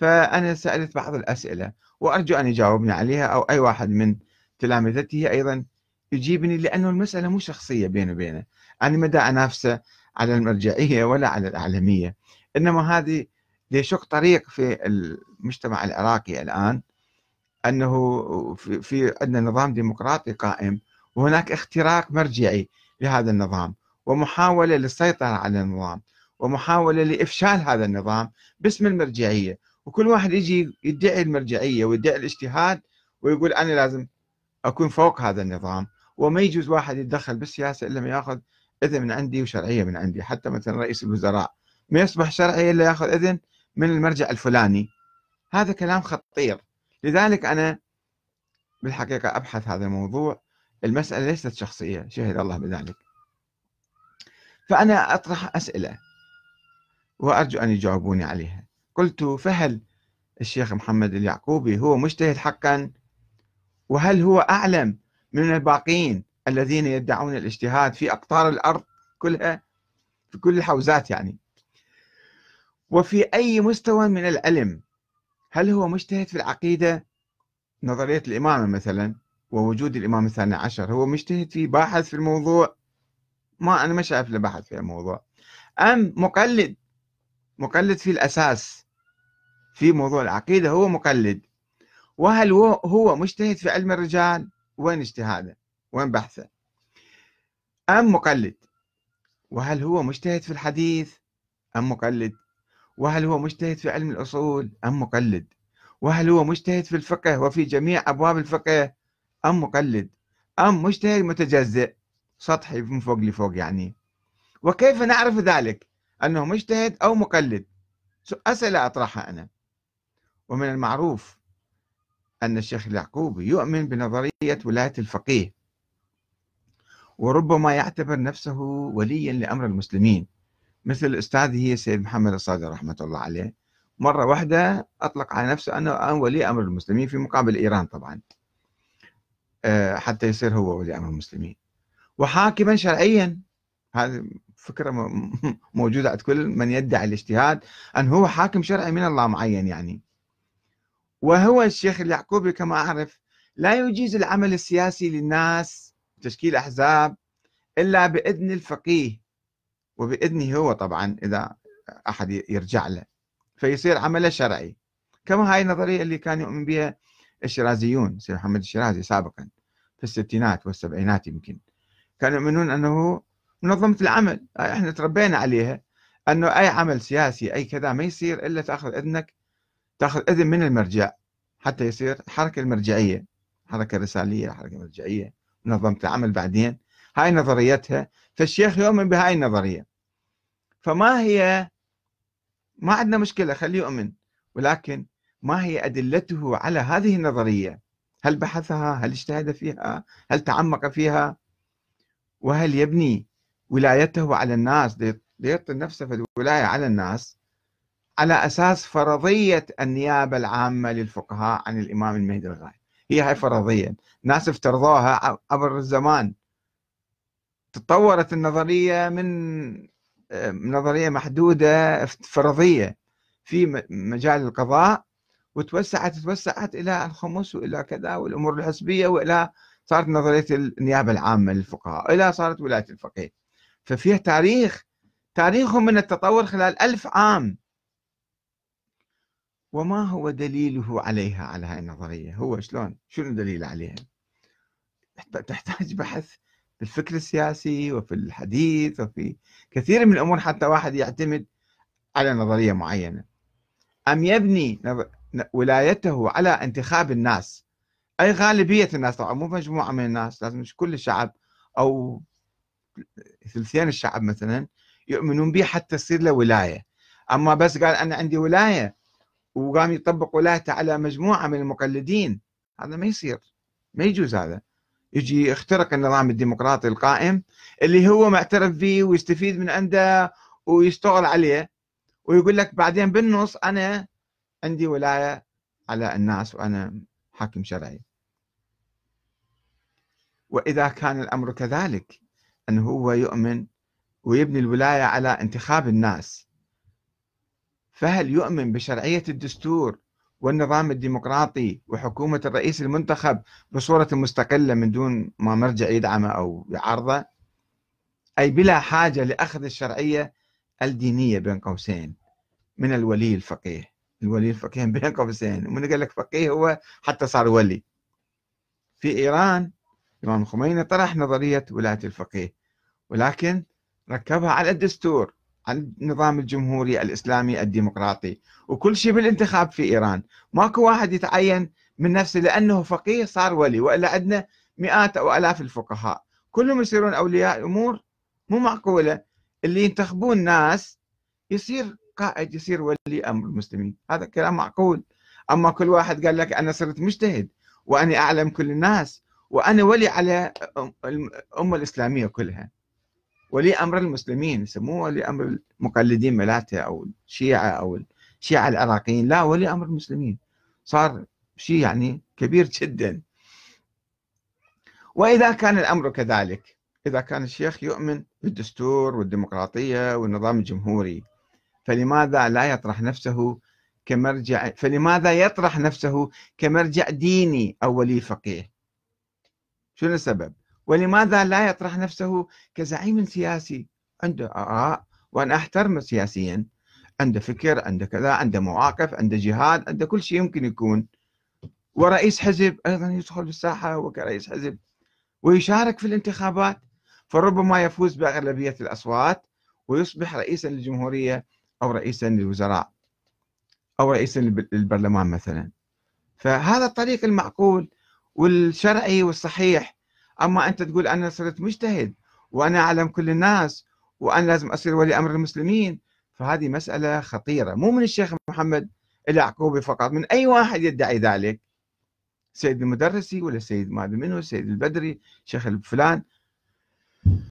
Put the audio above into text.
فأنا سألت بعض الأسئلة وأرجو أن يجاوبني عليها أو أي واحد من تلامذته أيضا يجيبني لأنه المسألة مو شخصية بيني وبينه. أنا مدى أنافسه على المرجعية ولا على الأعلمية إنما هذه ليشق طريق في المجتمع العراقي الآن أنه في عندنا نظام ديمقراطي قائم وهناك اختراق مرجعي لهذا النظام ومحاولة للسيطرة على النظام ومحاولة لإفشال هذا النظام باسم المرجعية. وكل واحد يجي يدعي المرجعية ويدعي الاجتهاد ويقول أنا لازم أكون فوق هذا النظام وما يجوز واحد يتدخل بالسياسة إلا ما يأخذ إذن من عندي وشرعية من عندي حتى مثلا رئيس الوزراء. ما يصبح شرعي إلا يأخذ إذن من المرجع الفلاني. هذا كلام خطير. لذلك أنا بالحقيقة أبحث هذا الموضوع. المسألة ليست شخصية شهد الله بذلك. فأنا أطرح أسئلة وأرجو أن يجاوبوني عليها. قلت فهل الشيخ محمد اليعقوبي هو مجتهد حقا؟ وهل هو أعلم من الباقين الذين يدعون الاجتهاد في أقطار الأرض كلها؟ في كل الحوزات يعني. وفي أي مستوى من العلم هل هو مجتهد في العقيدة؟ نظرية الإمامة مثلا ووجود الإمام الثاني عشر هو مجتهد في باحث في الموضوع؟ ما أنا ما شايف له بحث في الموضوع. أم مقلد؟ مقلد في الأساس. في موضوع العقيدة هو مقلد. وهل هو, مجتهد في علم الرجال؟ وين اجتهاده؟ وين بحثه؟ أم مقلد؟ وهل هو مجتهد في الحديث؟ أم مقلد. وهل هو مجتهد في علم الأصول؟ أم مقلد. وهل هو مجتهد في الفقه وفي جميع أبواب الفقه؟ أم مقلد. أم مجتهد متجزئ. سطحي من فوق لفوق يعني. وكيف نعرف ذلك؟ أنه مجتهد أو مقلد؟ أسئلة أطرحها أنا. ومن المعروف أن الشيخ اليعقوبي يؤمن بنظرية ولاية الفقيه وربما يعتبر نفسه وليا لأمر المسلمين مثل أستاذه السيد محمد الصادق رحمة الله عليه. مرة واحدة أطلق على نفسه أنه ولي أمر المسلمين في مقابل إيران طبعا آه، حتى يصير هو ولي أمر المسلمين. وحاكما شرعيا هذه فكرة موجودة عند كل من يدعي الاجتهاد أن هو حاكم شرعي من الله معين يعني. وهو الشيخ اليعقوبي كما أعرف لا يجيز العمل السياسي للناس تشكيل أحزاب إلا بإذن الفقيه وبإذنه هو طبعا إذا أحد يرجع له فيصير عمله شرعي. كما هاي النظرية اللي كان يؤمن بها الشرازيون سيد محمد الشرازي سابقا في الستينات والسبعينات يمكن. كانوا يؤمنون أنه منظمة العمل إحنا تربينا عليها أنه أي عمل سياسي أي كذا ما يصير إلا تأخذ إذنك تأخذ إذن من المرجع حتى يصير حركة المرجعية حركة رسالية حركة مرجعية منظمة العمل بعدين. هاي نظريتها. فالشيخ يؤمن بهاي النظرية. فما هي ما عندنا مشكلة خليه يؤمن. ولكن ما هي أدلته على هذه النظرية؟ هل بحثها؟ هل اجتهد فيها؟ هل تعمق فيها؟ وهل يبني ولايته على الناس ليعطي نفسه في الولاية على الناس؟ على أساس فرضية النيابة العامة للفقهاء عن الإمام المهدي الغائب هي هاي فرضية. ناس افترضوها عبر الزمان. تطورت النظرية من نظرية محدودة فرضية في مجال القضاء وتوسعت توسعت إلى الخمس وإلى كذا والأمور الحسبية وإلى صارت نظرية النيابة العامة للفقهاء إلى صارت ولاية الفقيه. ففيها تاريخ تاريخهم من التطور خلال ألف عام. وما هو دليله عليها على هاي النظرية؟ هو شلون؟ شنو دليل عليها؟ تحتاج بحث في الفكر السياسي وفي الحديث وفي كثير من الأمور حتى واحد يعتمد على نظرية معينة. أم يبني ولايته على انتخاب الناس؟ أي غالبية الناس طبعا مو مجموعة من الناس لازم كل الشعب أو ثلثين الشعب مثلا يؤمنون به حتى تصير له ولاية. أما بس قال أنا عندي ولاية وقام يطبق ولايته على مجموعة من المقلدين. هذا ما يصير. ما يجوز هذا. يجي يخترق النظام الديمقراطي القائم اللي هو معترف به ويستفيد من عنده ويشتغل عليه. ويقول لك بعدين بالنص أنا عندي ولاية على الناس وأنا حاكم شرعي. وإذا كان الأمر كذلك أنه هو يؤمن ويبني الولاية على انتخاب الناس. فهل يؤمن بشرعية الدستور والنظام الديمقراطي وحكومة الرئيس المنتخب بصورة مستقلة من دون ما مرجع يدعمه أو يعارضه؟ أي بلا حاجة لأخذ الشرعية الدينية بين قوسين من الولي الفقيه. الولي الفقيه بين قوسين. ومن قال لك فقيه هو حتى صار ولي. في إيران الإمام الخميني طرح نظرية ولاية الفقيه ولكن ركبها على الدستور. النظام الجمهوري الإسلامي الديمقراطي وكل شيء بالانتخاب في إيران. ماكو واحد يتعين من نفسه لأنه فقيه صار ولي وإلا عندنا مئات أو ألاف الفقهاء. كلهم يصيرون أولياء أمور مو معقولة. اللي ينتخبون ناس يصير قائد يصير ولي أمر المسلمين. هذا كلام معقول. أما كل واحد قال لك أنا صرت مجتهد وأنا أعلم كل الناس وأنا ولي على الأمة الإسلامية كلها. ولي أمر المسلمين يسموه ولي أمر المقلدين ملاته أو الشيعة أو الشيعة العراقيين لا ولي أمر المسلمين. صار شيء يعني كبير جدا. وإذا كان الأمر كذلك إذا كان الشيخ يؤمن بالدستور والديمقراطية والنظام الجمهوري فلماذا لا يطرح نفسه كمرجع فلماذا يطرح نفسه كمرجع ديني أو ولي فقيه؟ شنو السبب؟ ولماذا لا يطرح نفسه كزعيم سياسي؟ عنده آراء وأنا أحترمه سياسيا. عنده فكر عنده كذا عنده مواقف عنده جهاد عنده كل شيء يمكن يكون. ورئيس حزب أيضا يدخل في الساحة وكرئيس حزب ويشارك في الانتخابات. فربما يفوز بأغلبية الأصوات ويصبح رئيسا للجمهورية أو رئيسا للوزراء أو رئيسا للبرلمان مثلا. فهذا الطريق المعقول والشرعي والصحيح أما أنت تقول أنا صرت مجتهد وأنا أعلم كل الناس وأنا لازم أصير ولي أمر المسلمين فهذه مسألة خطيرة. مو من الشيخ محمد اليعقوبي فقط من أي واحد يدعي ذلك. سيد المدرسي ولا سيد ما أدري منو سيد البدري شيخ الفلان.